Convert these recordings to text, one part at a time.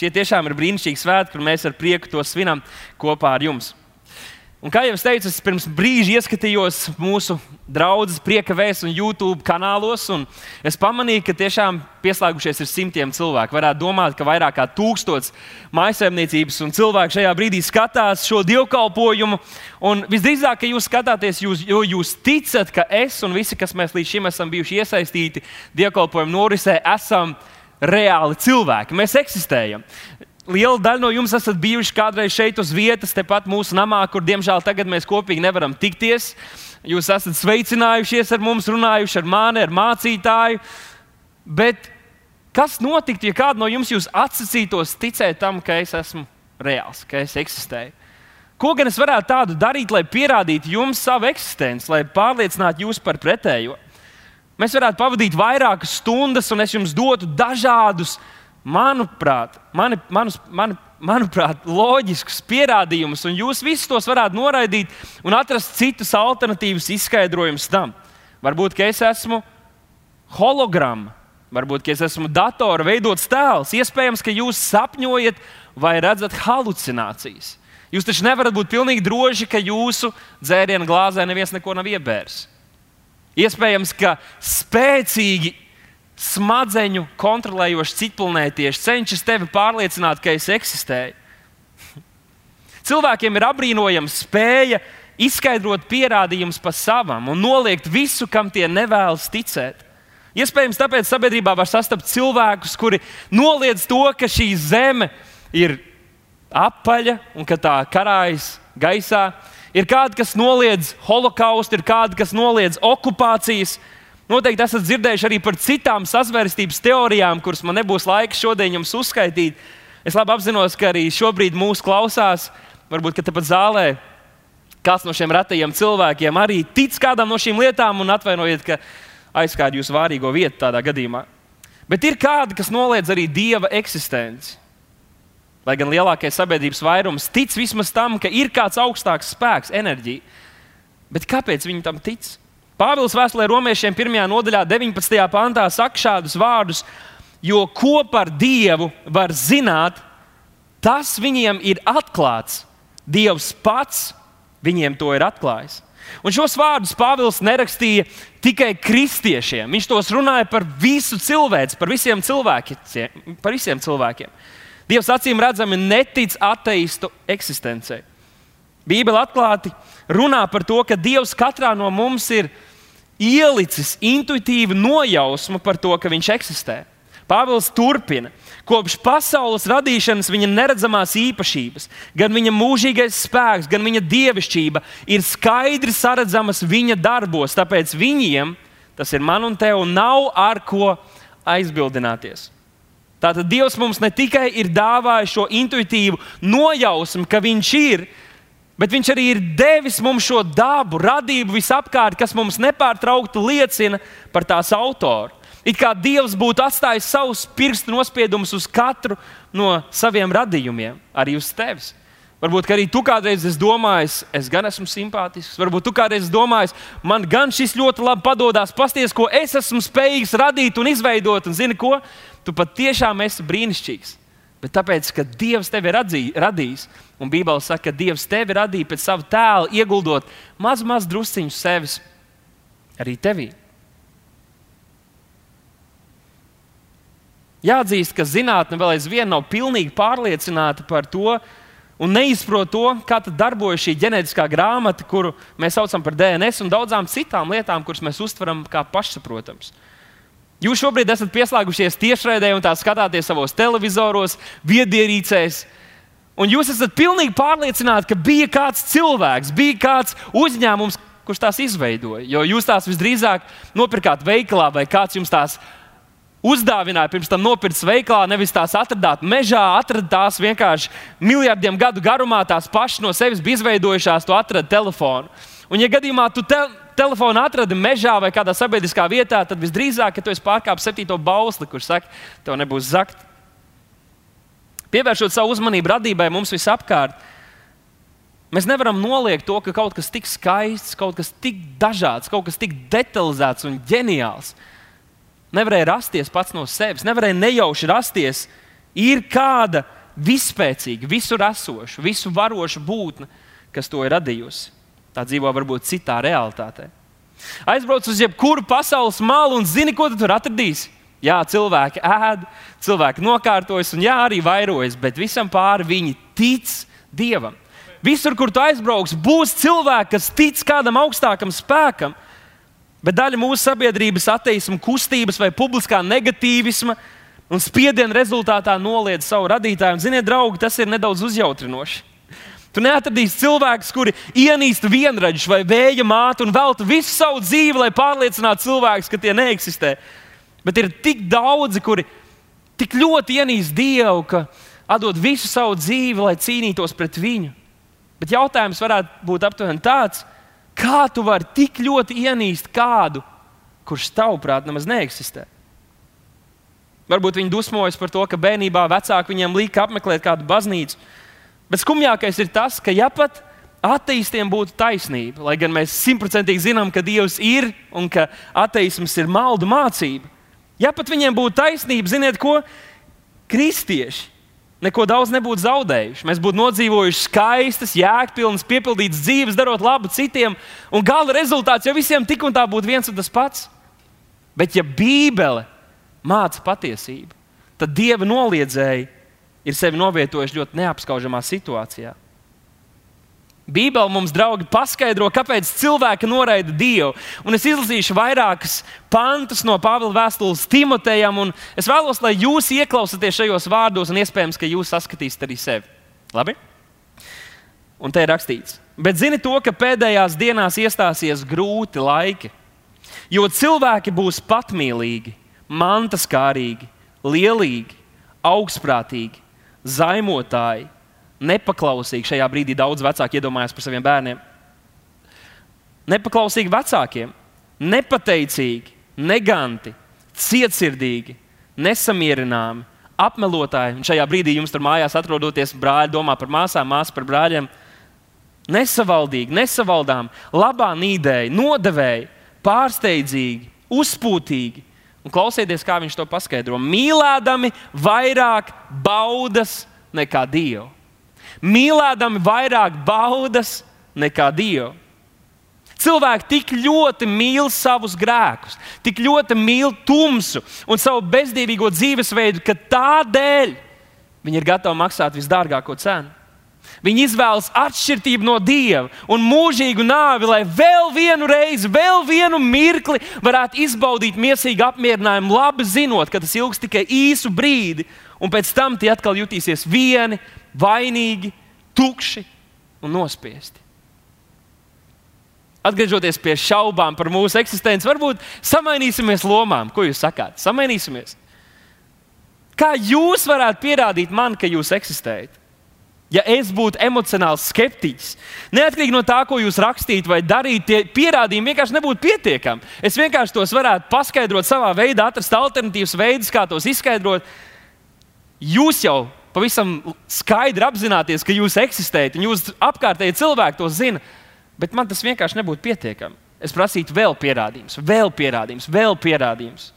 Šie tiešām ir brīnišķīgi svētki, kur mēs ar prieku to svinam kopā ar jums. Un kā jau es teicu, es pirms brīža ieskatījos mūsu draugu prieka vēstures un YouTube kanālos, un es pamanīju, ka tiešām pieslēgušies ir simtiem cilvēku. Varētu domāt, ka vairāk kā tūkstots maisaimniecības un cilvēku šajā brīdī skatās šo dievkalpojumu. Un visdrīzāk, ka jūs skatāties, jūs, jo jūs ticat, ka es un visi, kas mēs līdz šim esam bijuši iesaistīti dievkalpojumu norisē, esam reāli cilvēki. Mēs eksistējam liela daļa no jums esat bijuši kādreiz šeit uz vietas, tepat mūsu namā, kur diemžēl tagad mēs kopīgi nevaram tikties. Jūs esat sveicinājušies ar mums, runājuši ar mani, ar mācītāju. Bet kas notiktu, ja kāds no jums atsacītos ticēt tam, ka es esmu reāls, ka es eksistēju? Ko gan es varētu tādu darīt, lai pierādītu jums savu eksistenci, lai pārliecinātu jūs par pretējo? Mēs varētu pavadīt vairākas stundas, un es jums dotu dažādus manuprāt, mani, manus, mani, manuprāt, loģiskus pierādījumus, un jūs visus tos varētu noraidīt un atrast citus alternatīvus izskaidrojumus tam. Varbūt, ka es esmu hologramma, varbūt, ka es esmu datora veidots tēls, iespējams, ka jūs sapņojat vai redzat halucinācijas. Jūs taču nevarat būt pilnīgi droši, ka jūsu dzērienu glāzē neviens neko nav iebērs. Iespējams, ka spēcīgi smadzeņu kontrolējošs citplanētieši cenšas tevi pārliecināt, ka es eksistēju. Cilvēkiem ir apbrīnojama spēja izskaidrot pierādījumus pa savam un noliegt visu, kam tie nevēlas ticēt. Iespējams, tāpēc sabiedrībā var sastapt cilvēkus, kuri noliedz to, ka šī zeme ir apaļa un ka tā karājas gaisā. Ir kādi, kas noliedz holokaustu, ir kādi, kas noliedz okupācijas, Noteikti esat dzirdējuši arī par citām sazvērstības teorijām, kuras man nebūs laiks šodien jums uzskaitīt. Es labi apzinos, ka arī šobrīd mūsu klausās, varbūt tepat zālē, kāds no šiem retajiem cilvēkiem arī tic kādam no šīm lietām, un atvainojiet, ka aizskāru jūsu vārīgo vietu tādā gadījumā. Bet ir kādi, kas noliedz arī dieva eksistenci. Lai gan lielākais sabiedrības vairums tic vismaz tam, ka ir kāds augstāks spēks, enerģija. Bet kāpēc viņi tam tic? Pāvils vēstulē romiešiem 1. nodaļā, 19. pantā saka šādus vārdus, jo ko par Dievu var zināt, tas viņiem ir atklāts. Dievs pats viņiem to ir atklājis. Un šos vārdus Pāvils nerakstīja tikai kristiešiem. Viņš tos runāja par visu cilvēku, par visiem, par visiem cilvēkiem. Dievs acīm redzami netic ateistu eksistencei. Bībele atklāti runā par to, ka Dievs katrā no mums ir ielicis intuitīvu nojausmu par to, ka viņš eksistē. Pāvils turpina. Kopš pasaules radīšanas viņa neredzamās īpašības, gan viņa mūžīgais spēks, gan viņa dievišķība ir skaidri saredzamas viņa darbos. Tāpēc viņiem, tas ir man un tev, nav ar ko aizbildināties. Tātad Dievs mums ne tikai ir dāvājis šo intuitīvu nojausmu, ka Viņš ir, Bet viņš arī ir devis mums šo dabu, radību visapkārt, kas mums nepārtraukti liecina par tās autoru. It kā Dievs būtu atstājis savus pirkstu nospiedumus uz katru no saviem radījumiem, arī uz tevis. Varbūt arī tu kādreiz esi domājis, es gan esmu simpātisks. Varbūt tu kādreiz domājis, man gan šis ļoti labi padodas. Pasties, ko es esmu spējīgs radīt un izveidot. Un zini, ko? Tu patiešām esi brīnišķīgs. Bet tāpēc, ka Dievs tevi ir radījis, Un Bībele saka, ka Dievs tevi radīja pēc sava tēla, ieguldot maz, maz drusciņu sevis arī tevī. Jāatzīst, ka zinātne vēl aizvien nav pilnīgi pārliecināta par to un neizprot to, kā darbojas šī ģenētiskā grāmata, kuru mēs saucam par DNS un daudzām citām lietām, kuras mēs uztveram kā pašsaprotamas. Jūs šobrīd esat pieslēgušies tiešraidē un tā skatāties savos televizoros, viedierīcēs, Un jūs esat pilnīgi pārliecināti, ka bija kāds cilvēks, bija kāds uzņēmums, kurš tās izveidoja. Jo jūs tās visdrīzāk nopirkāt veikalā, vai kāds jums tās uzdāvināja, pirms tam nopirkt veikalā, nevis tās atradāt mežā, atradāt tās vienkārši miljardiem gadu garumā, tās pašas no sevis bija izveidojušās, to atrada telefonu. Un, ja gadījumā tu te, telefonu atradi mežā vai kādā sabiedriskā vietā, tad visdrīzāk, ka tu esi pārkāpis septīto bausli, kurš saka, tev nebūs zakt. Pievēršot savu uzmanību radībai mums visapkārt, mēs nevaram noliegt to, ka kaut kas tik skaists, kaut kas tik dažāds, kaut kas tik detalizēts un ģeniāls nevarēja rasties pats no sevis, nevarēja nejauši rasties, Ir kāda vispēcīga, visur esoša, visu varoša būtne, kas to ir radījusi. Tā dzīvo varbūt citā realitātē. Aizbrauc uz jebkuru pasaules malu un zini, ko tu tur atradīsi. Jā, cilvēki ēd, cilvēki nokārtojas, un jā, arī vairojas, bet visam pāri viņi tic Dievam. Visur, kur tu aizbrauks, būs cilvēki, kas tic kādam augstākam spēkam. Bet daļa mūsu sabiedrības attīstības, kustības vai publiskā negatīvisma un spiediena rezultātā noliedz savu radītāju. Un, ziniet, draugi, tas ir nedaudz uzjautrinoši. Tu neatradīsi cilvēkus, kuri ienīst vienradžu vai vēja mātu un veltu visu savu dzīvi, lai pārliecinātu cilvēkus, ka tie neeksistē. Bet ir tik daudzi, kuri tik ļoti ienīst Dievu, ka atdod visu savu dzīvi, lai cīnītos pret viņu. Bet jautājums varētu būt aptuveni tāds, kā tu vari tik ļoti ienīst kādu, kurš tavuprāt nemaz neeksistē. Varbūt viņi dusmojas par to, ka bērnībā vecāki viņiem lika apmeklēt kādu baznīcu Bet skumjākais ir tas, ka ja pat ateistiem būtu taisnība, lai gan mēs simtprocentīgi zinām, ka Dievs ir un ka ateisms ir maldu mācība, ja pat viņiem būtu taisnība, ziniet, ko kristieši neko daudz nebūtu zaudējuši. Mēs būtu nodzīvojuši skaistas, jēgpilnas, piepildītas dzīves, darot labu citiem, un gala rezultāts jau visiem tik un tā būtu viens un tas pats. Bet, ja Bībele māca patiesību, tad Dieva noliedzēji ir sevi novietojuši ļoti neapskaužamā situācijā. Bībeli mums, draugi, paskaidro, kāpēc cilvēki noraida Dievu. Un es izlasīšu vairākus pantus no Pāvila vēstules Timotejam, un es vēlos, lai jūs ieklausāties šajos vārdos, un iespējams, ka jūs saskatīsiet arī sevi. Labi? Un te ir rakstīts, bet zini to, ka pēdējās dienās iestāsies grūti laiki, jo cilvēki būs patmīlīgi, mantaskārīgi, lielīgi, augstprātīgi zaimotāji, nepaklausīgi. Šajā brīdī daudz vecāku iedomājas par saviem bērniem. Nepaklausīgi vecākiem, nepateicīgi, neganti, cietsirdīgi, nesamierināmi, apmelotāji. Un šajā brīdī jums tur mājās atrodoties, brāļi domā par māsām, māsas par brāļiem. Nesavaldīgi, nesavaldām, labā nīdēji, nodevēji, pārsteidzīgi, uzpūtīgi, Un klausieties, kā viņš to paskaidro. Mīlēdami vairāk baudas nekā Dievu. Mīlēdami vairāk baudas nekā Dievu. Cilvēki tik ļoti mīl savus grēkus, tik ļoti mīl tumsu un savu bezdīvīgo dzīvesveidu, ka tādēļ viņi ir gatavi maksāt visdārgāko cenu. Viņi izvēlas atšķirību no Dieva un mūžīgu nāvi, lai vēl vienu reizi, vēl vienu mirkli varētu izbaudīt mīlestīgu apmierinājumu, labi zinot, ka tas ilgs tikai īsu brīdi, un pēc tam tie atkal jutīsies vieni, vainīgi, tukši un nospiesti. Atgriežoties pie šaubām par mūsu eksistenci, varbūt samainīsimies lomām. Ko jūs sakāt? Samainīsimies. Kā jūs varētu pierādīt man, ka jūs eksistējat? Ja es būtu emocionāls skeptiķis, neatkarīgi no tā, ko jūs rakstītu vai darītu, tie pierādījumi vienkārši nebūtu pietiekami. Es vienkārši tos varētu paskaidrot savā veidā, atrast alternatīvas veidus, kā tos izskaidrot. Jūs jau pavisam skaidri apzināties, ka jūs eksistējat, un jūs apkārtēji cilvēki to zina, bet man tas vienkārši nebūtu pietiekami. Es prasītu vēl pierādījumus, vēl pierādījumus, vēl pierādījumus.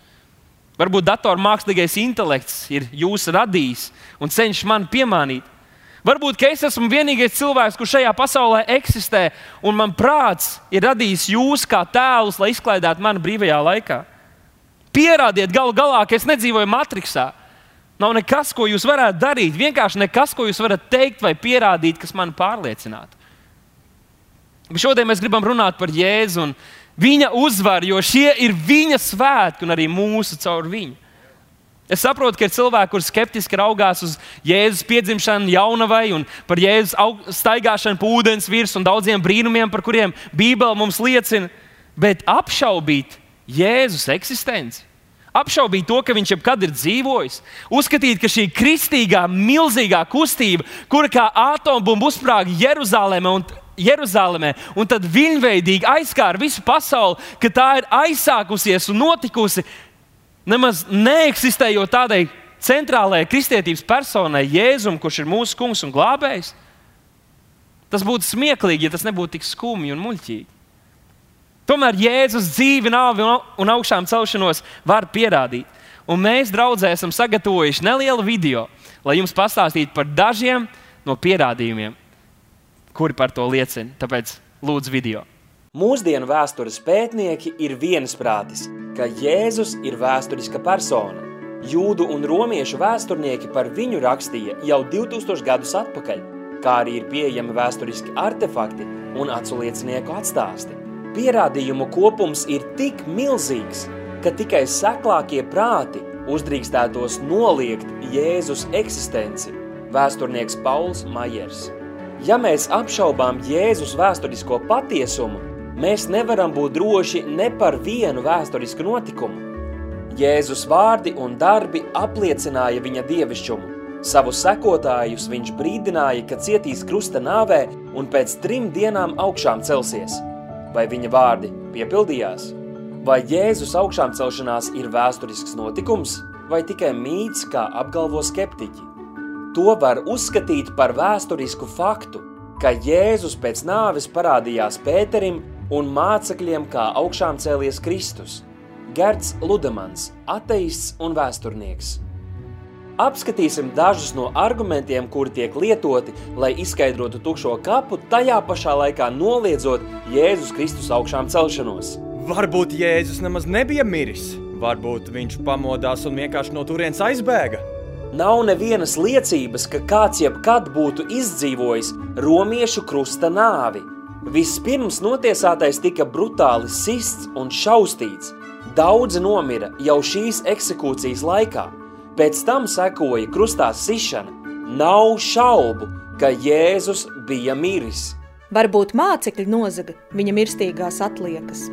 Varbūt datormākslīgais intelekts ir jūs radījis un cenšas man piemānīt. Varbūt es esmu vienīgais cilvēks, kurš šajā pasaulē eksistē, un man prāts ir radījis jūs kā tēlus, lai izklaidētu mani brīvajā laikā. Pierādiet galu galā, ka es nedzīvoju matricā. Nav nekas, ko jūs varētu darīt. Vienkārši nekas, ko jūs varat teikt vai pierādīt, kas man pārliecinātu. Šodien mēs gribam runāt par Jēzu un viņa uzvaru, jo šie ir viņa svētki un arī mūsu caur viņu. Es saprotu, ka ir cilvēki, kuriem skeptiski raugās uz Jēzus piedzimšanu jaunavai un par Jēzus staigāšanu pa ūdens virsmu un daudziem brīnumiem, par kuriem Bībele mums liecina, bet apšaubīt Jēzus eksistenci. Apšaubīt to, ka viņš jebkad ir dzīvojis, uzskatīt, ka šī kristīgā, milzīgā kustība, kura kā atombumba uzsprāga Jeruzalemē un Jeruzalemē, un tad viņveidīgi aizskāra visu pasauli, ka tā ir aizsākusies un notikusi nemaz neeksistējot tādai centrālajai kristietības personai, Jēzum, kurš ir mūsu kungs un glābējs, tas būtu smieklīgi, ja tas nebūtu tik skumji un muļķīgi. Tomēr Jēzus dzīvi, nāvi un augšām celšanos var pierādīt. Un mēs, draudzē, esam sagatavojuši nelielu video, lai jums pastāstītu par dažiem no pierādījumiem, kuri par to liecina. Tāpēc lūdzu video. Mūsdienu vēstures pētnieki ir viensprātis, ka Jēzus ir vēsturiska persona. Jūdu un romiešu vēsturnieki par viņu rakstīja jau 2000 gadus atpakaļ, kā arī ir pieejami vēsturiski artefakti un aculiecinieku atstāsti. Pierādījumu kopums ir tik milzīgs, ka tikai seklākie prāti uzdrīkstētos noliegt Jēzus eksistenci. Vēsturnieks Pauls Majers. Ja mēs apšaubām Jēzus vēsturisko patiesumu, mēs nevaram būt droši ne par vienu vēsturisku notikumu. Jēzus vārdi un darbi apliecināja viņa dievišķumu. Savu sekotājus viņš brīdināja, ka cietīs krusta nāvē un pēc trim dienām augšām celsies. Vai viņa vārdi piepildījās? Vai Jēzus augšām celšanās ir vēsturisks notikums, vai tikai mīts, kā apgalvo skeptiķi? To var uzskatīt par vēsturisku faktu, ka Jēzus pēc nāves parādījās Pēterim un mācekļiem kā augšām cēlies Kristus – Gerts Ludemans, ateists un vēsturnieks. Apskatīsim dažus no argumentiem, kuri tiek lietoti, lai izskaidrotu tukšo kapu, tajā pašā laikā noliedzot Jēzus Kristus augšām celšanos. Varbūt Jēzus nemaz nebija miris. Varbūt viņš pamodās un vienkārši no turienes aizbēga. Nav nevienas liecības, ka kāds jebkad būtu izdzīvojis romiešu krusta nāvi. Vispirms notiesātais tika brutāli sists un šaustīts – Daudzi nomira jau šīs eksekūcijas laikā. Pēc tam sekoja krustā sišana. Nav šaubu, ka Jēzus bija miris. Varbūt mācekļi nozaga viņa mirstīgās atliekas.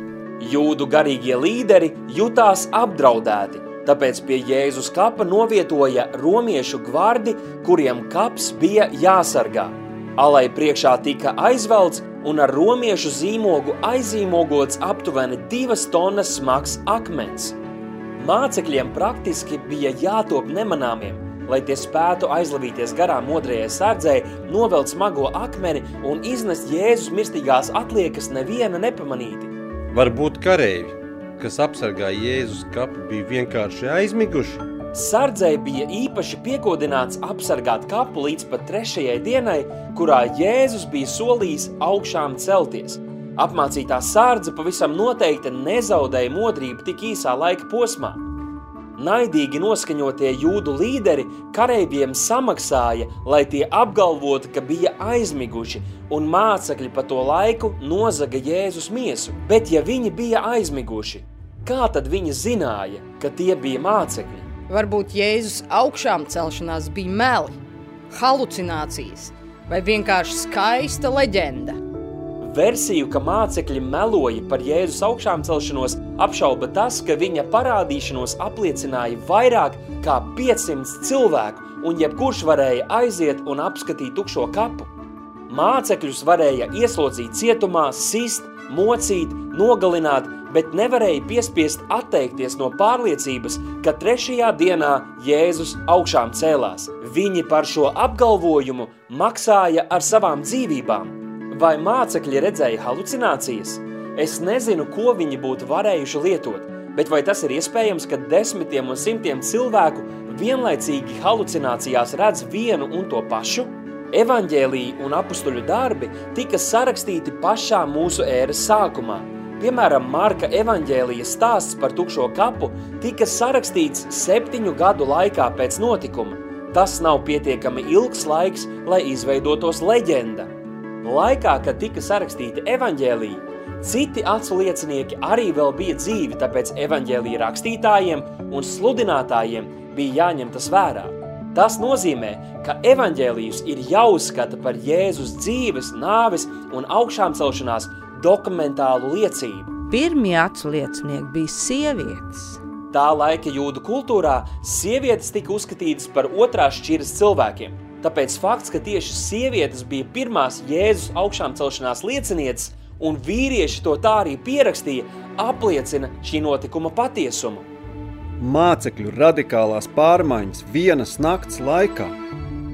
Jūdu garīgie līderi jutās apdraudēti, tāpēc pie Jēzus kapa novietoja romiešu gvardi, kuriem kaps bija jāsargā. Alai priekšā tika aizvelts un ar romiešu zīmogu aizīmogots aptuveni divas tonnas smags akmens. Mācekļiem praktiski bija jātop nemanāmiem, lai tie spētu aizlavīties garām otrajai sardzei, novelt smago akmeni un iznest Jēzus mirstīgās atliekas neviena nepamanīti. Varbūt kareivi, kas apsargāja Jēzus kapu, bija vienkārši aizmiguši? Sardzei bija īpaši piekodināts apsargāt kapu līdz pat trešajai dienai, kurā Jēzus bija solījis augšām celties. Apmācītā sārdze pavisam noteikti nezaudēja modrību tik īsā laika posmā. Naidīgi noskaņotie jūdu līderi kareiviem samaksāja, lai tie apgalvotu, ka bija aizmiguši, un mācekļi pa to laiku nozaga Jēzus miesu. Bet ja viņi bija aizmiguši, kā tad viņi zināja, ka tie bija mācekļi? Varbūt Jēzus augšām celšanās bija meli, halucinācijas vai vienkārši skaista leģenda. Versiju, ka mācekļi meloja par Jēzus augšām celšanos, apšauba tas, ka viņa parādīšanos apliecināja vairāk kā 500 cilvēku, un jebkurš varēja aiziet un apskatīt tukšo kapu. Mācekļus varēja ieslodzīt cietumā, sist, mocīt, nogalināt, bet nevarēja piespiest atteikties no pārliecības, ka trešajā dienā Jēzus augšām cēlās. Viņi par šo apgalvojumu maksāja ar savām dzīvībām. Vai mācekļi redzēja halucinācijas? Es nezinu, ko viņi būtu varējuši lietot, bet vai tas ir iespējams, ka desmitiem un simtiem cilvēku vienlaicīgi halucinācijās redz vienu un to pašu? Evanģēlīja un apustuļu darbi tika sarakstīti pašā mūsu ēras sākumā. Piemēram, Marka evanģēlijas stāsts par tukšo kapu tika sarakstīts septiņu gadu laikā pēc notikuma. Tas nav pietiekami ilgs laiks, lai izveidotos leģenda. Laikā, kad tika sarakstīta evanģēlija, citi acu liecinieki arī vēl bija dzīvi, tāpēc evanģēlija rakstītājiem un sludinātājiem bija jāņem tas vērā. Tas nozīmē, ka evaņģēlijus ir jāuzskata par Jēzus dzīves, nāves un augšām celšanās dokumentālu liecību. Pirmie atsliecinieki bija sievietes. Tā laika jūdu kultūrā sievietes tika uzskatītas par otrās šķiras cilvēkiem. Tāpēc fakts, ka tieši sievietes bija pirmās Jēzus augšām celšanās liecinieces un vīrieši to tā arī pierakstīja, apliecina šī notikuma patiesumu mācekļu radikālās pārmaiņas vienas nakts laikā.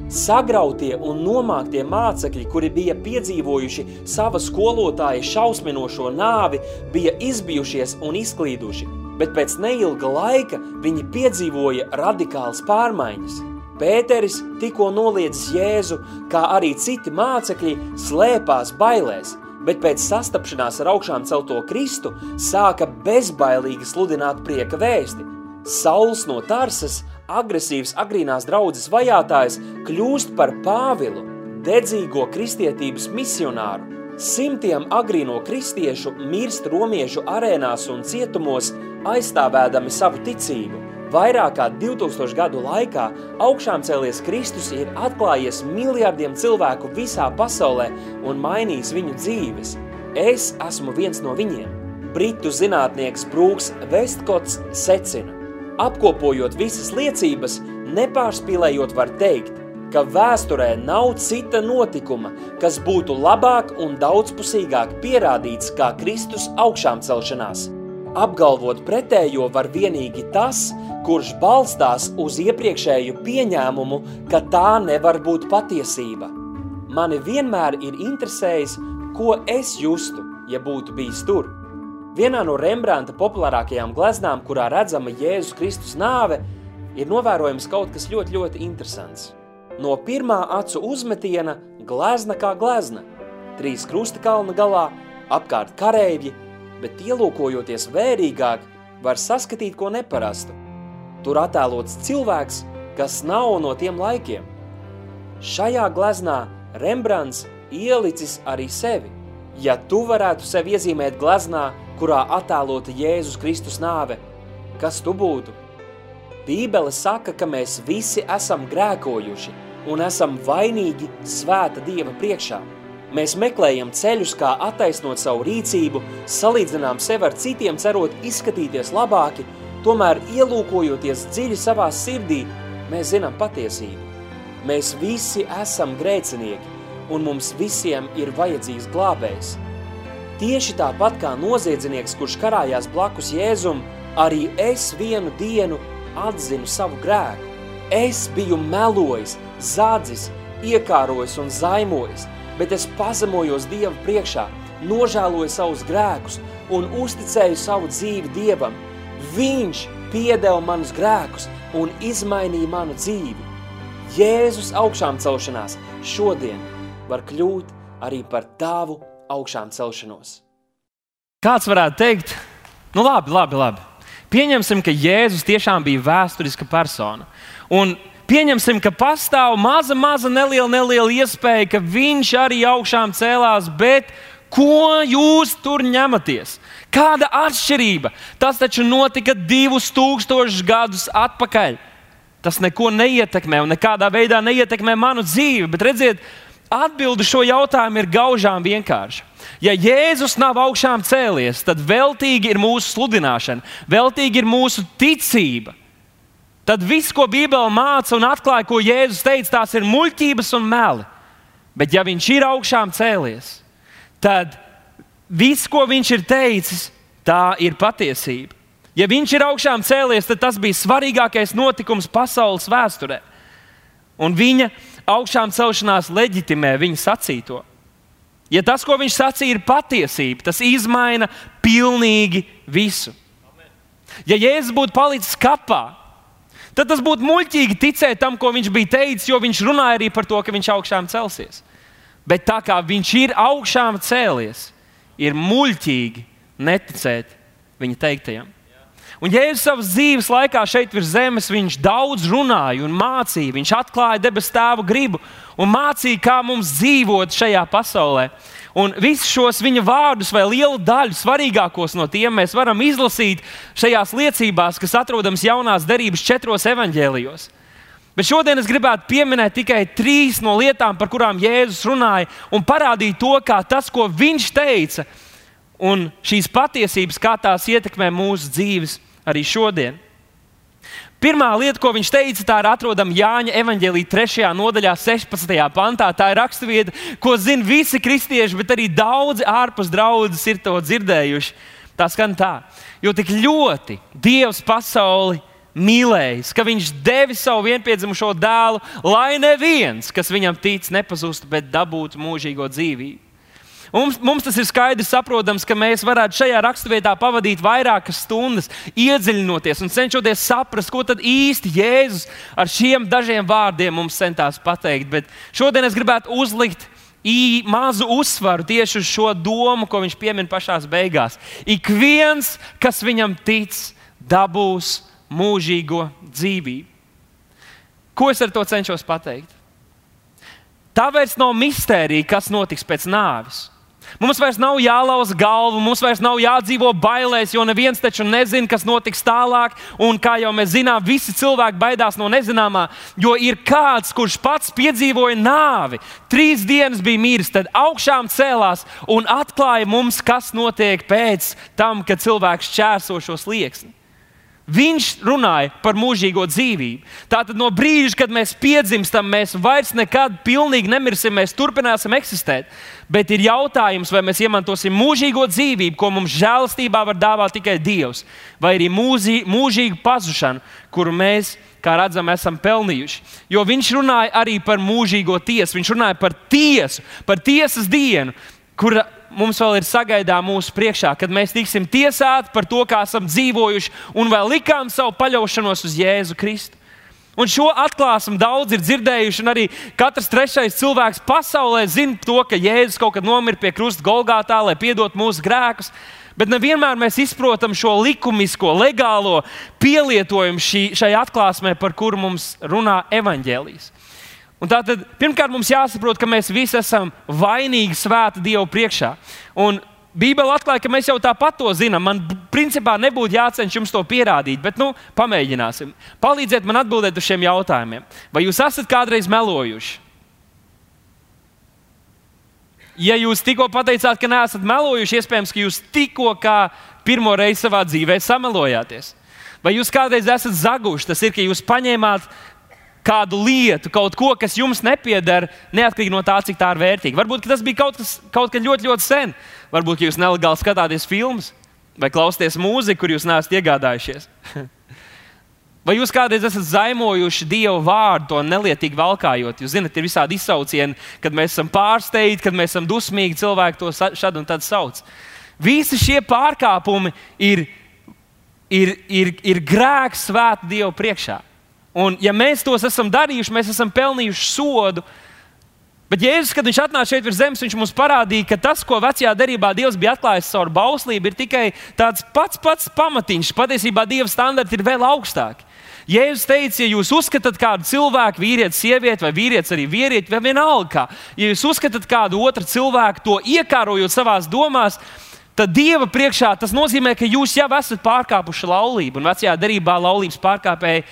Sagrautie un nomāktie mācekļi, kuri bija piedzīvojuši sava skolotāja šausminošo nāvi, bija izbijušies un izklīduši. bet pēc neilga laika viņi piedzīvoja radikālas pārmaiņas. Pēteris tikko noliedzis Jēzu, kā arī citi mācekļi slēpās bailēs, bet pēc sastapšanās ar augšām celto Kristu sāka bezbailīgi sludināt prieka vēsti. Sauls no Tarsas, agresīvs agrīnās draudzes vajātājs, kļūst par Pāvilu, dedzīgo kristietības misionāru. Simtiem agrīno kristiešu mirst romiešu arēnās un cietumos, aizstāvēdami savu ticību. Vairāk kā 2000 gadu laikā augšām cēlies Kristus ir atklājies miljardiem cilvēku visā pasaulē un mainījis viņu dzīves. Es esmu viens no viņiem. Britu zinātnieks Brūks Vestkots secina. Apkopojot visas liecības, nepārspīlējot var teikt, ka vēsturē nav cita notikuma, kas būtu labāk un daudzpusīgāk pierādīts kā Kristus augšām celšanās. Apgalvot pretējo var vienīgi tas, kurš balstās uz iepriekšēju pieņēmumu, ka tā nevar būt patiesība. Mani vienmēr ir interesējis, ko es justu, ja būtu bijis tur. Vienā no Rembrandta populārākajām gleznām, kurā redzama Jēzus Kristus nāve, ir novērojams kaut kas ļoti, ļoti interesants. No pirmā acu uzmetiena glezna kā glezna, trīs krusta kalna galā, apkārt kareivji, bet ielūkojoties vērīgāk, var saskatīt ko neparastu. Tur attēlots cilvēks, kas nav no tiem laikiem. Šajā gleznā Rembrandts ielicis arī sevi. Ja tu varētu sevi iezīmēt gleznā, kurā attēlota Jēzus Kristus nāve, kas tu būtu? Bībele saka, ka mēs visi esam grēkojuši un esam vainīgi svēta Dieva priekšā. Mēs meklējam ceļus, kā attaisnot savu rīcību, salīdzinām sevi ar citiem, cerot izskatīties labāki, tomēr ielūkojoties dziļi savā sirdī, mēs zinām patiesību. Mēs visi esam grēcinieki, un mums visiem ir vajadzīgs glābējs. Tieši tāpat kā noziedznieks, kurš karājās blakus Jēzum, arī es vienu dienu atzinu savu grēku. Es biju melojis, zādzis, iekārojis un zaimojis – bet es pazemojos Dieva priekšā, nožēloju savus grēkus un uzticēju savu dzīvi Dievam. Viņš piedeva manus grēkus un izmainīja manu dzīvi. Jēzus augšām celšanās šodien var kļūt arī par tavu augšām celšanos. Kāds varētu teikt, nu labi, labi, labi. Pieņemsim, ka Jēzus tiešām bija vēsturiska persona. Un Pieņemsim, ka pastāv maza, maza, neliela, neliela iespēja, ka viņš arī augšām cēlās, bet ko jūs tur ņematies? Kāda atšķirība? Tas taču notika divus tūkstošus gadus atpakaļ. Tas neko neietekmē un nekādā veidā neietekmē manu dzīvi. Bet redziet, atbildi šo jautājumu ir gaužām vienkārša. Ja Jēzus nav augšām cēlies, tad veltīgi ir mūsu sludināšana, veltīgi ir mūsu ticība tad viss, ko Bībele māca un atklāja, ko Jēzus teica, tās ir muļķības un meli. Bet, ja viņš ir augšām cēlies, tad viss, ko viņš ir teicis, tā ir patiesība. Ja viņš ir augšām cēlies, tad tas bija svarīgākais notikums pasaules vēsturē. Un viņa augšām celšanās leģitimē viņa sacīto. Ja tas, ko viņš sacīja, ir patiesība, tas izmaina pilnīgi visu. Ja Jēzus būtu palicis kapā, tad tas būtu muļķīgi ticēt tam, ko viņš bija teicis, jo viņš runāja arī par to, ka viņš augšām celsies. Bet tā kā viņš ir augšām cēlies, ir muļķīgi neticēt viņa teiktajam. Un Jēzus savas dzīves laikā šeit virs zemes viņš daudz runāja un mācīja. Viņš atklāja debesu tēva gribu un mācīja, kā mums dzīvot šajā pasaulē. Un visus šos viņa vārdus, vai lielu daļu svarīgākos no tiem, mēs varam izlasīt šajās liecībās, kas atrodamas jaunās derības četros evaņģēlijos. Bet šodien es gribētu pieminēt tikai trīs no lietām, par kurām Jēzus runāja, un parādīt to, kā tas, ko viņš teica, un šīs patiesības, kā tās ietekmē mūsu dzīves arī šodien. Pirmā lieta, ko viņš teica, tā ir atrodama Jāņa evanģēlīja 3. nodaļā, 16. pantā. Tā ir raksturvieta, ko zina visi kristieši, bet arī daudzi ārpus draudzes ir to dzirdējuši. Tā skan tā, jo tik ļoti Dievs pasauli mīlējis, ka viņš devis savu vienpiedzimušo dēlu, lai neviens, kas viņam tic, nepazustu, bet dabūtu mūžīgo dzīvību. Mums, mums tas ir skaidrs, saprotams, ka mēs varētu šajā raksturvietā pavadīt vairākas stundas, iedziļinoties un cenšoties saprast, ko tad īsti Jēzus ar šiem dažiem vārdiem mums centās pateikt. Bet šodien es gribētu uzlikt ī, mazu uzsvaru tieši uz šo domu, ko viņš piemin pašā beigās. Ik viens, kas viņam tic, dabūs mūžīgo dzīvību. Ko es ar to cenšos pateikt? Tā vairs nav mistērija, kas notiks pēc nāves. Mums vairs nav jālauza galva, mums vairs nav jādzīvo bailēs, jo neviens taču nezina, kas notiks tālāk. Un kā jau mēs zinām, visi cilvēki baidās no nezināmā, jo ir kāds, kurš pats piedzīvoja nāvi. Trīs dienas bija miris, tad augšām cēlās un atklāja mums, kas notiek pēc tam, kad cilvēks čērso šo slieksni. Viņš runāja par mūžīgo dzīvību. Tātad no brīža, kad mēs piedzimstam, mēs vairs nekad pilnīgi nemirsim, mēs turpināsim eksistēt. Bet ir jautājums, vai mēs iemantosim mūžīgo dzīvību, ko mums žēlastībā var dāvāt tikai Dievs, vai arī mūzī, mūžīgu pazušanu, kuru mēs, kā redzam, esam pelnījuši. Jo viņš runāja arī par mūžīgo tiesu, viņš runāja par tiesu, par tiesas dienu, kura mums vēl ir sagaidām mūsu priekšā, kad mēs tiksim tiesāti par to, kā esam dzīvojuši, un vēl likām savu paļaušanos uz Jēzu Kristu. Un šo atklāsmu daudz ir dzirdējuši, un arī katrs trešais cilvēks pasaulē zina to, ka Jēzus kaut kad nomira pie krusta Golgātā, lai piedotu mūsu grēkus. Bet nevienmēr mēs izprotam šo likumisko, legālo pielietojumu šī, šai atklāsmē, par kuru mums runā evaņģēlijas. Un tātad, pirmkārt, mums jāsaprot, ka mēs visi esam vainīgi svēta Dieva priekšā. Un Bībele atklāja, ka mēs jau tāpat to zinām. Man principā nebūtu jācenšas jums to pierādīt, bet nu, pamēģināsim. Palīdziet man atbildēt uz šiem jautājumiem. Vai jūs esat kādreiz melojuši? Ja jūs tikko pateicāt, ka neesat melojuši, iespējams, ka jūs tikko pirmo reizi savā dzīvē samelojāties. Vai jūs kādreiz esat zaguši? Tas ir, ka jūs paņēmāt kādu lietu, kaut ko, kas jums nepieder, neatkarīgi no tā, cik tā ir vērtīga. Varbūt tas bija kaut kas, kaut ļoti, ļoti sen. Varbūt jūs nelegāli skatāties filmas vai klausāties mūziku, kur jūs neesat iegādājušies. Vai jūs kādreiz esat zaimojuši Dieva vārdu, to nelietīgi valkājot? Jūs zināt, ir visādi izsaucieni, kad mēs esam pārsteigti, kad mēs esam dusmīgi, cilvēki to šādi un tad sauc. Visi šie pārkāpumi ir, ir, ir, ir grēks svēta Dieva priekšā. Un, ja mēs tos esam darījuši, mēs esam pelnījuši sodu. Bet Jēzus, kad viņš atnāca šeit virs zemes, viņš mums parādīja, ka tas, ko vecajā derībā Dievs bija atklājis caur bauslību, ir tikai tāds pats pats pamatiņš. Patiesībā Dieva standarti ir vēl augstāki. Jēzus teica, ja jūs uzskatāt kādu cilvēku, vīrieti, sievieti, vai vīrietis arī vīrieti, vai vienalga, ja jūs uzskatāt kādu otru cilvēku, to iekārojot savā domās, tad Dieva priekšā tas nozīmē, ka jūs jau esat pārkāpuši laulību. Un vecajā derībā laulības pārkāpēji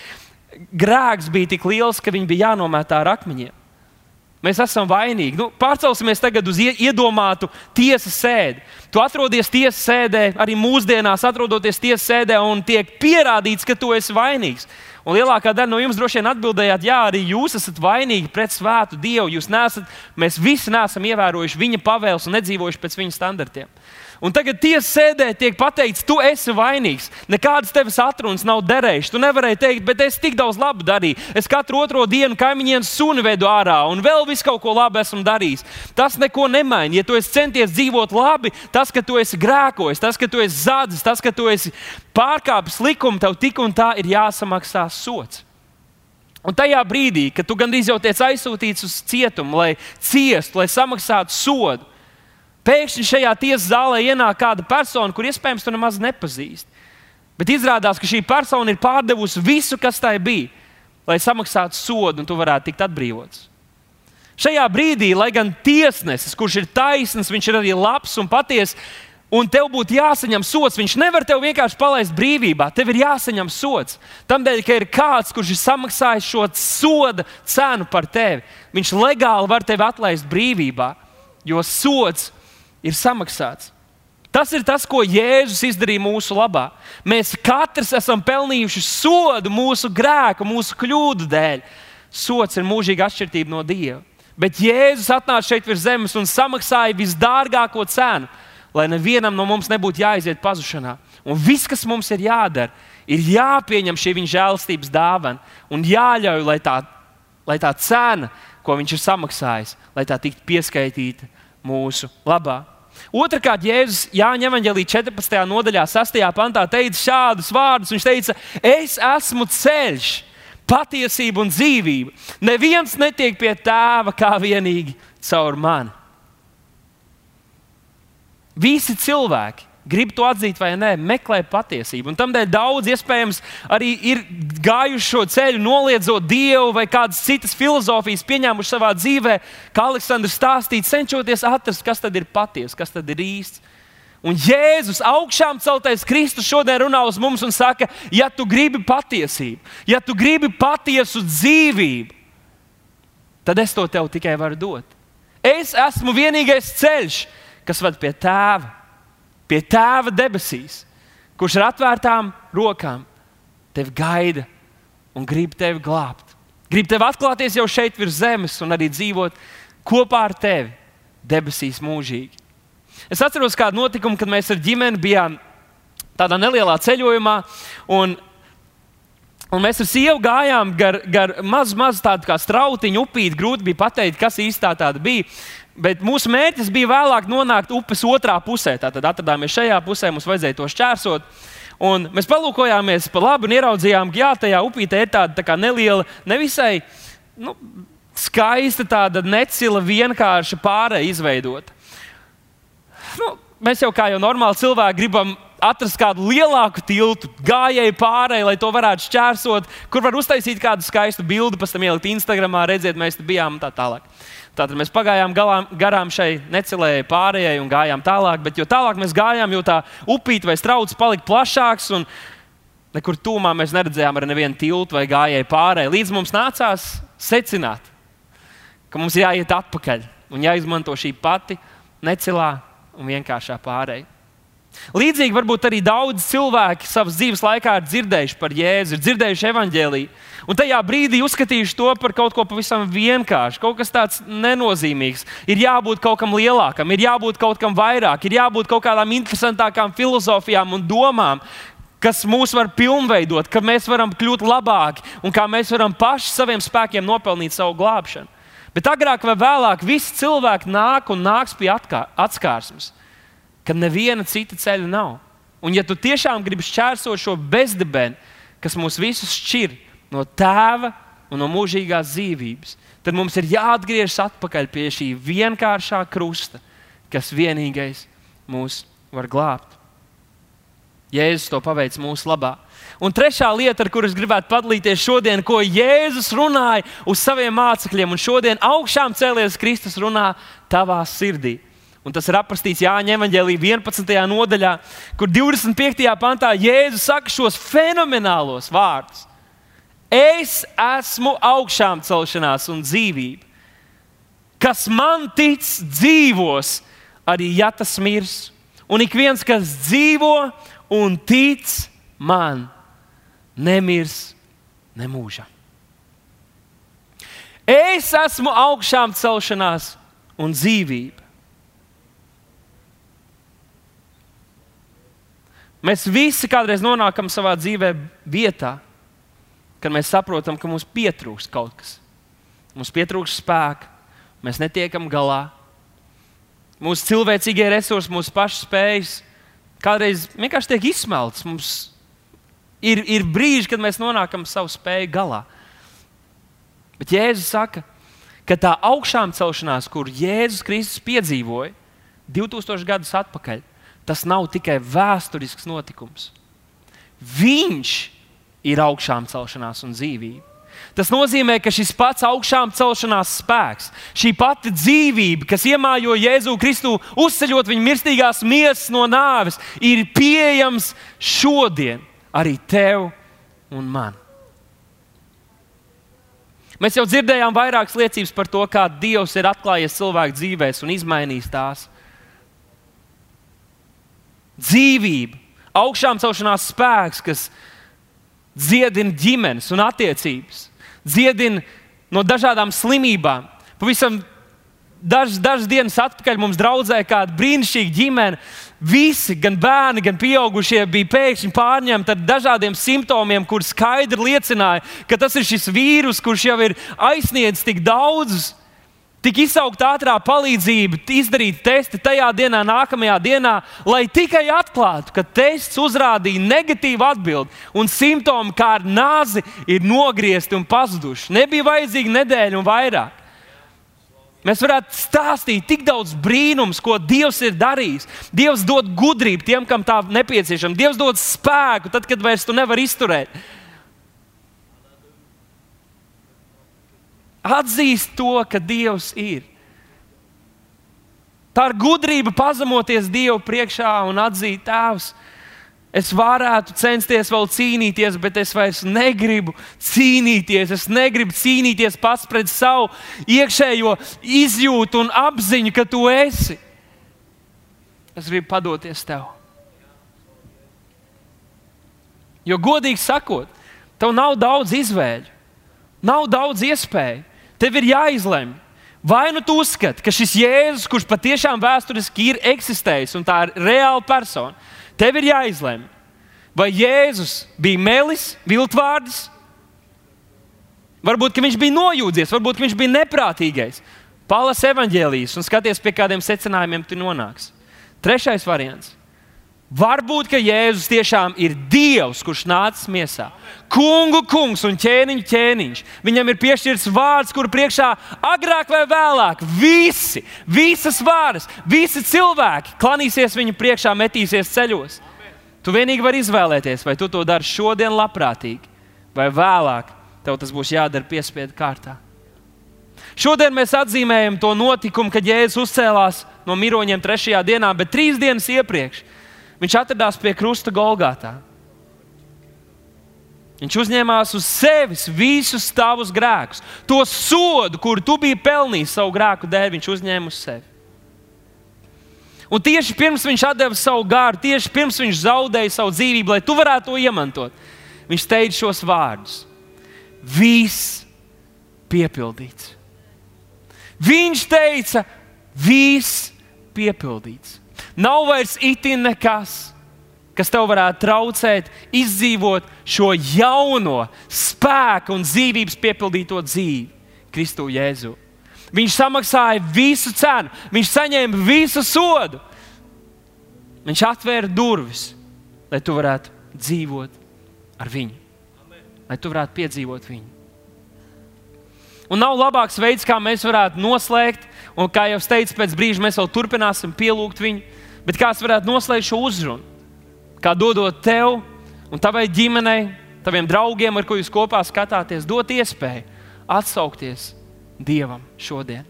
grēks bija tik liels, ka viņi bija jānometā ar akmeņiem. Mēs esam vainīgi. Nu, pārcelsimies tagad uz iedomātu tiesas sēdi. Tu atrodies tiesas sēdē, arī mūsdienās atrodoties tiesas sēdē, un tiek pierādīts, ka tu esi vainīgs. Un lielākā daļa no jums droši vien atbildējāt, jā, arī jūs esat vainīgi pret svētu Dievu. Jūs nesat, mēs visi neesam ievērojuši viņa pavēles un nedzīvojuši pēc viņa standartiem. Un tagad tiesas sēdē tiek pateikts, tu esi vainīgs. Nekādas tevis atrunas nav derējušas. Tu nevarēji teikt, bet es tik daudz labu darīju. Es katru otro dienu kaimiņiem suni vedu ārā un vēl visu kaut ko labu esmu darījis. Tas neko nemaina. Ja tu esi centies dzīvot labi, tas, ka tu esi grēkojis, tas, ka tu esi zādzis, tas, ka tu esi pārkāpis likumu, tev tik un tā ir jāsamaksā sots. Un tajā brīdī, kad tu gandrīz jau tiec aizsūtīts uz cietumu, lai ciestu, lai samaksātu sodu, Pēkšņi šajā tiesas zālē ienāk kāda persona, kur iespējams tu nemaz nepazīsti. Bet izrādās, ka šī persona ir pārdevusi visu, kas tai bija, lai samaksātu sodu un tu varētu tikt atbrīvots. Šajā brīdī, lai gan tiesnesis, kurš ir taisns, viņš ir arī labs un patiess, un tev būtu jāsaņem sots, viņš nevar tevi vienkārši palaist brīvībā. Tev ir jāsaņem sots. Tādēļ, ka ir kāds, kurš ir samaksājis šo soda cenu par tevi, viņš legāli var tevi atlaist brīvībā, jo sots ir samaksāts. Tas ir tas, ko Jēzus izdarīja mūsu labā. Mēs katrs esam pelnījuši sodu mūsu grēku, mūsu kļūdu dēļ. Sots ir mūžīga atšķirība no Dieva. Bet Jēzus atnāca šeit virs zemes un samaksāja visdārgāko cenu, lai nevienam no mums nebūtu jāiziet pazušanā. Un viss, kas mums ir jādara, ir jāpieņem šī viņa žēlastības dāvana un jāļauj, lai tā, lai tā cena, ko viņš ir samaksājis, lai tā tiktu pieskaitīta mūsu labā. Otrakārt, Jēzus Jāņa Evangelī 14. nodaļā, 6. pantā teica šādus vārdus. Viņš teica, es esmu ceļš, patiesība un dzīvība. Neviens netiek pie tēva kā vienīgi caur mani. Visi cilvēki grib to atzīt vai nē, meklē patiesību. Un tādēļ daudz iespējams arī ir gājuši šo ceļu, noliedzot dievu vai kādas citas filozofijas, pieņēmuši savā dzīvē, kā Aleksandrs stāstīja, cenšoties atrast, kas tad ir patiesa, kas tad ir īsts. Un Jēzus augšām celtais Kristus šodien runā uz mums un saka, ja tu gribi patiesību, ja tu gribi patiesu dzīvību, tad es to tev tikai varu dot. Es esmu vienīgais ceļš, kas ved pie tēva pie tēva debesīs, kurš ar atvērtām rokām tevi gaida un grib tevi glābt. Grib tevi atklāties jau šeit virs zemes un arī dzīvot kopā ar tevi debesīs mūžīgi. Es atceros kādu notikumu, kad mēs ar ģimeni bijām tādā nelielā ceļojumā. Un, un mēs ar sievu gājām gar, gar mazu, mazu tādu kā strautiņu upīti. Grūti bija pateikt, kas īstā tāda bija. Bet mūsu mērķis bija vēlāk nonākt upes otrā pusē. Tātad atradāmies šajā pusē, mums vajadzēja to šķērsot. Un mēs palūkojāmies pa labi un ieraudzījām, ka jā, tajā upītē ir tāda tā neliela, nevisai nu, skaista, tāda necila, vienkārša pārēja izveidota. Nu, mēs jau kā jau normāli cilvēki gribam atrast kādu lielāku tiltu, gājēju pārēju, lai to varētu šķērsot, kur var uztaisīt kādu skaistu bildi, pēc tam ielikt Instagram, redzēt, mēs tur bijām un tā tālāk. Tātad mēs pagājām galām, garām šai necelējai pārējai un gājām tālāk, bet jo tālāk mēs gājām, jo tā upīte vai strauts palika plašāks. Nekur tūmā mēs neredzējām arī nevienu tiltu vai gājēju pārējai. Līdz mums nācās secināt, ka mums jāiet atpakaļ un jāizmanto šī pati necelā un vienkāršā pārējai. Līdzīgi varbūt arī daudz cilvēki savas dzīves laikā ir dzirdējuši par Jēzu, ir dzirdējuši evaņģēlīju. Un tajā brīdī uzskatījuši to par kaut ko pavisam vienkāršu, kaut kas tāds nenozīmīgs. Ir jābūt kaut kam lielākam, ir jābūt kaut kam vairāk, ir jābūt kaut kādām interesantākām filozofijām un domām, kas mūs var pilnveidot, ka mēs varam kļūt labāki un kā mēs varam paši saviem spēkiem nopelnīt savu glābšanu. Bet agrāk vai vēlāk visi cilvēki nāk un nāks pie atskārsmes ka neviena cita ceļa nav. Un, ja tu tiešām gribi šķērsot šo bezdibeni, kas mūs visus šķir no tēva un no mūžīgās dzīvības, tad mums ir jāatgriežas atpakaļ pie šī vienkāršā krusta, kas vienīgais mūs var glābt. Jēzus to paveic mūsu labā. Un trešā lieta, ar kuras gribētu padalīties šodien, ko Jēzus runāja uz saviem mācekļiem, un šodien augšām cēlies Kristus runā tavā sirdī. Un tas ir aprakstīts Jāņa Evangelī 11. nodaļā, kur 25. pantā Jēzus saka šos fenomenālos vārdus. Es esmu augšām celšanās un dzīvība. Kas man tic, dzīvos, arī ja tas mirs. Un ik viens, kas dzīvo un tic man, nemirs nemūžā. Es esmu augšām celšanās un dzīvība. Mēs visi kādreiz nonākam savā dzīvē vietā, kad mēs saprotam, ka mums pietrūkst kaut kas. Mums pietrūkst spēka, mēs netiekam galā. Mūsu cilvēcīgie resursi, mūsu pašu spējas kādreiz vienkārši tiek izsmelts. Mums ir, ir brīži, kad mēs nonākam savu spēju galā. Bet Jēzus saka, ka tā augšām celšanās, kur Jēzus Kristus piedzīvoja 2000 gadus atpakaļ, tas nav tikai vēsturisks notikums. Viņš ir augšām celšanās un dzīvība. Tas nozīmē, ka šis pats augšām celšanās spēks, šī pati dzīvība, kas iemājo Jēzu Kristu, uzceļot viņa mirstīgās miesas no nāves, ir pieejams šodien arī tev un man. Mēs jau dzirdējām vairākas liecības par to, kā Dievs ir atklājies cilvēku dzīvēm un izmainījis tās dzīvība, augšām celšanās spēks, kas dziedina ģimenes un attiecības, dziedina no dažādām slimībām. Pavisam dažas, dažas dienas atpakaļ mums draudzēja kāda brīnišķīga ģimene. Visi, gan bērni, gan pieaugušie, bija pēkšņi pārņemti ar dažādiem simptomiem, kuriem skaidri liecināja, ka tas ir šis vīrus, kurš jau ir aizsniedzis tik daudzus tik izsaukt ātrā palīdzība, izdarīt testi tajā dienā, nākamajā dienā, lai tikai atklātu, ka tests uzrādīja negatīvu atbildi un simptomi kā ar nāzi ir nogriezti un pazuduši. Nebija vajadzīga nedēļa un vairāk. Mēs varētu stāstīt tik daudz brīnums, ko Dievs ir darījis. Dievs dod gudrību tiem, kam tā nepieciešama. Dievs dod spēku, tad, kad vairs tu nevari izturēt. Atzīst to, ka Dievs ir. Tā ir gudrība pazemoties Dievu priekšā un atzīt Tēvs. Es varētu censties vēl cīnīties, bet es vairs negribu cīnīties. Es negribu cīnīties pats pret savu iekšējo izjūtu un apziņu, ka tu esi. Es gribu padoties tev. Jo, godīgi sakot, tev nav daudz izvēļu, nav daudz iespēju. Tev ir jāizlemj. Vai nu tu uzskati, ka šis Jēzus, kurš patiešām vēsturiski ir eksistējis un tā ir reāla persona, tev ir jāizlemj, vai Jēzus bija melis, viltvārdis, varbūt viņš bija nojūdzies, varbūt viņš bija neprātīgais. Palas evanģēlijas un skaties, pie kādiem secinājumiem tu nonāksi. Trešais variants Varbūt, ka Jēzus tiešām ir Dievs, kurš nācis miesā. Kungu kungs un ķēniņu ķēniņš. Viņam ir piešķirts vārds, kur priekšā agrāk vai vēlāk visi, visas varas, visi cilvēki klanīsies viņu priekšā, metīsies ceļos. Tu vienīgi vari izvēlēties, vai tu to dari šodien labprātīgi, vai vēlāk tev tas būs jādara piespiedu kārtā. Šodien mēs atzīmējam to notikumu, kad Jēzus uzcēlās no miroņiem trešajā dienā, bet trīs dienas iepriekš Viņš atradās pie krusta Golgātā. Viņš uzņēmās uz sevis visus tavus grēkus. To sodu, kuru tu biji pelnījis savu grēku dēļ, viņš uzņēma uz sevi. Un tieši pirms viņš deva savu gāru, tieši pirms viņš zaudēja savu dzīvību, lai tu varētu to iemantot, viņš teica šos vārdus: Viss piepildīts. Viņš teica, viss piepildīts. Nav vairs itin nekas, kas tev varētu traucēt izdzīvot šo jauno spēku un dzīvības piepildīto dzīvi Kristu Jēzu. Viņš samaksāja visu cenu, viņš saņēma visu sodu. Viņš atvēra durvis, lai tu varētu dzīvot ar viņu, lai tu varētu piedzīvot viņu. Un nav labāks veids, kā mēs varētu noslēgt, un kā jau teicu, pēc brīža mēs vēl turpināsim pielūgt viņu Bet kāds varētu noslēgt šo uzrunu? Kā dodot tev un tavai ģimenei, taviem draugiem, ar ko jūs kopā skatāties, dot iespēju atsaukties Dievam šodien.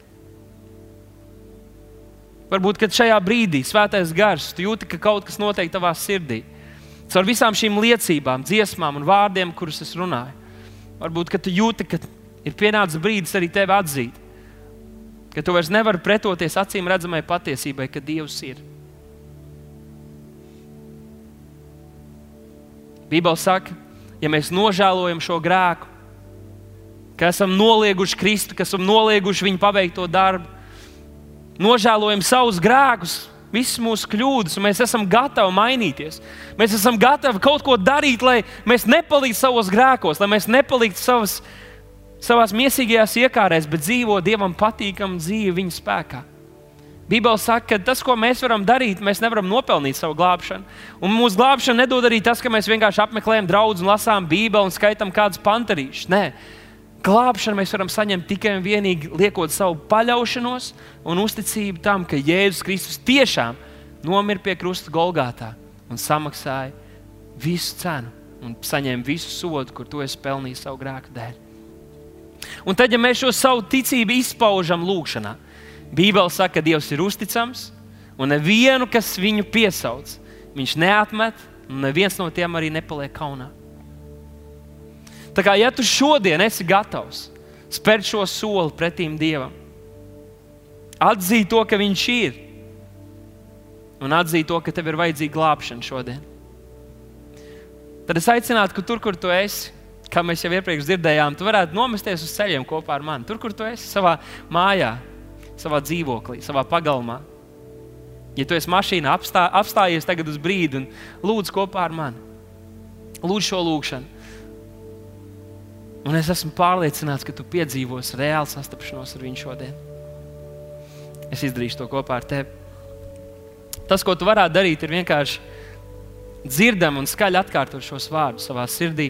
Varbūt šajā brīdī svētais gars, jūti, ka kaut kas notiek tavā sirdī. Caur visām šīm liecībām, dziesmām un vārdiem, kurus es runāju. Varbūt tu jūti, ka ir pienācis brīdis arī tevi atzīt, ka tu vairs nevari pretoties acīm redzamai patiesībai, ka Dievs ir. Bībeli saka, ja mēs nožēlojam šo grēku, ka esam nolieguši Kristu, ka esam nolieguši viņa paveikto darbu, nožēlojam savus grēkus, visas mūsu kļūdas, un mēs esam gatavi mainīties. Mēs esam gatavi kaut ko darīt, lai mēs nepaliktu savos grēkos, lai mēs nepaliktu savas, savās mīsīgajās iekārēs, bet dzīvo Dievam patīkamu dzīvi viņa spēkā. Bībeli saka, ka tas, ko mēs varam darīt, mēs nevaram nopelnīt savu glābšanu. Un mūsu glābšanu nedod arī tas, ka mēs vienkārši apmeklējam draugus lasām Bībeli un skaitām kādus pantarīšus. Nē, glābšanu mēs varam saņemt tikai un vienīgi liekot savu paļaušanos un uzticību tam, ka Jēzus Kristus tiešām nomira pie krusta Golgātā un samaksāja visu cenu un saņēma visu sodu, kur to es pelnīju savu grēku dēļ. Un tad, ja mēs šo savu ticību izpaužam lūgšanā, Bībele saka, ka Dievs ir uzticams, un nevienu, kas viņu piesauc, viņš neatmet, un neviens no tiem arī nepaliek kaunā. Tā kā ja tu šodien esi gatavs spērt šo soli pretim Dievam, atzīt to, ka Viņš ir, un atzīt to, ka tev ir vajadzīga glābšana šodien, tad es aicinātu, ka tur, kur tu esi, kā mēs jau iepriekš dzirdējām, tu varētu nomesties uz ceļiem kopā ar mani. Tur, kur tu esi savā mājā, savā dzīvoklī, savā pagalmā. Ja tu esi mašīnā, apstā, apstājies tagad uz brīdi un lūdz kopā ar mani. Lūdzu šo lūgšanu. Un es esmu pārliecināts, ka tu piedzīvosi reāli sastapšanos ar viņu šodien. es izdarīšu to kopā ar tevi. Tas, ko tu varētu darīt, ir vienkārši dzirdam un skaļi atkārtot šos vārdus savā sirdī,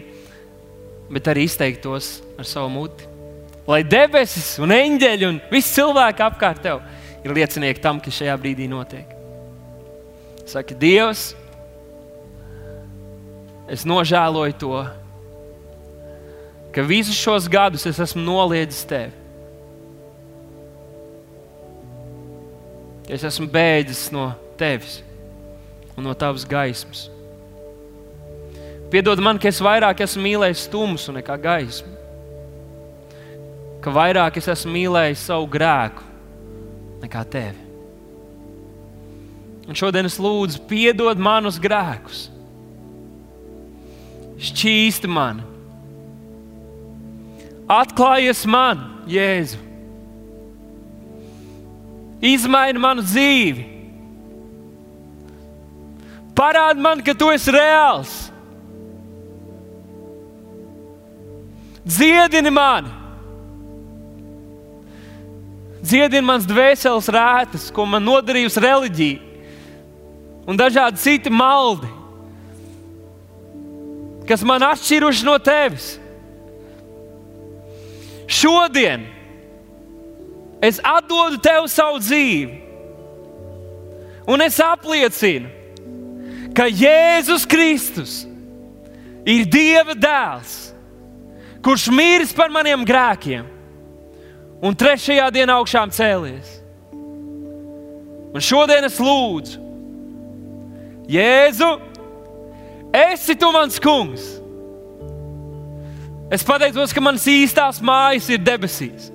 bet arī izteikt tos ar savu muti. Lai debesis un eņģeļi un visi cilvēki apkārt tev ir liecinieki tam, kas šajā brīdī notiek. Saka, Dievs, es nožēloju to, ka visus šos gadus es esmu noliedzis tevi. Es esmu bēdzis no tevis un no tavas gaismas. Piedod man, ka es vairāk esmu mīlējis tumsu nekā gaismu. Ka vairāk es esmu mīlējis savu grēku nekā tevi. Un šodien es lūdzu, piedod manus grēkus, šķīsti mani, atklājies man, Jēzu, izmaini manu dzīvi, parādi man, ka tu esi reāls, dziedini mani dziedina mans dvēseles rētas, ko man nodarījusi reliģija. Un dažādi citi maldi, kas man atšķiruši no tevis. Šodien es atdodu tev savu dzīvi, un es apliecinu, ka Jēzus Kristus ir Dieva dēls, kurš miris par maniem grēkiem un trešajā dienā augšām cēlies. Un šodien es lūdzu, Jēzu, esi tu mans kungs. Es pateicos, ka manas īstās mājas ir debesīs,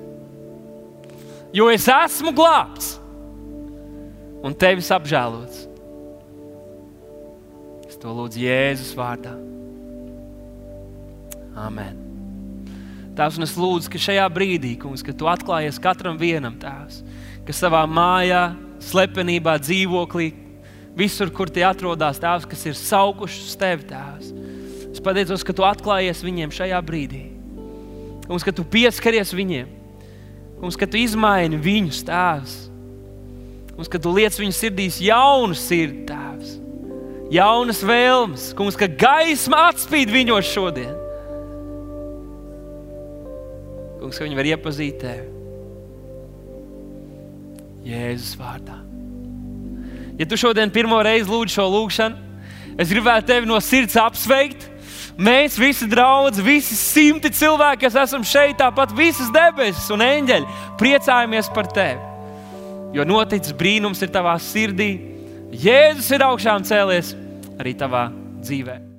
jo es esmu glābts un tevis apžēlots. Es to lūdzu Jēzus vārdā. Amen. Tēvs, un es lūdzu, ka šajā brīdī, kungs, kad tu atklājies katram vienam, tēvs, kas savā mājā, slepenībā, dzīvoklī, visur, kur tie atrodas, tēvs, kas ir saukuši uz tevi, tēvs. Es pateicos, ka tu atklājies viņiem šajā brīdī. Kungs, ka tu pieskaries viņiem, kungs, ka tu izmaini viņus, tēvs. Kungs, ka tu liec viņu sirdīs jaunu sirdi, tēvs. Jaunas vēlmes, kungs, ka gaisma atspīd viņos šodien. Kungs, ka viņi var iepazīt tevi. Jēzus vārdā. Ja tu šodien pirmo reizi lūdz šo lūgšanu, es gribētu tevi no sirds apsveikt. Mēs visi draugi, visi simti cilvēki, kas esam šeit, tāpat visas debesis un eņģeļi, priecājamies par tevi. Jo noticis brīnums ir tavā sirdī. Jēzus ir augšām cēlies arī tavā dzīvēm.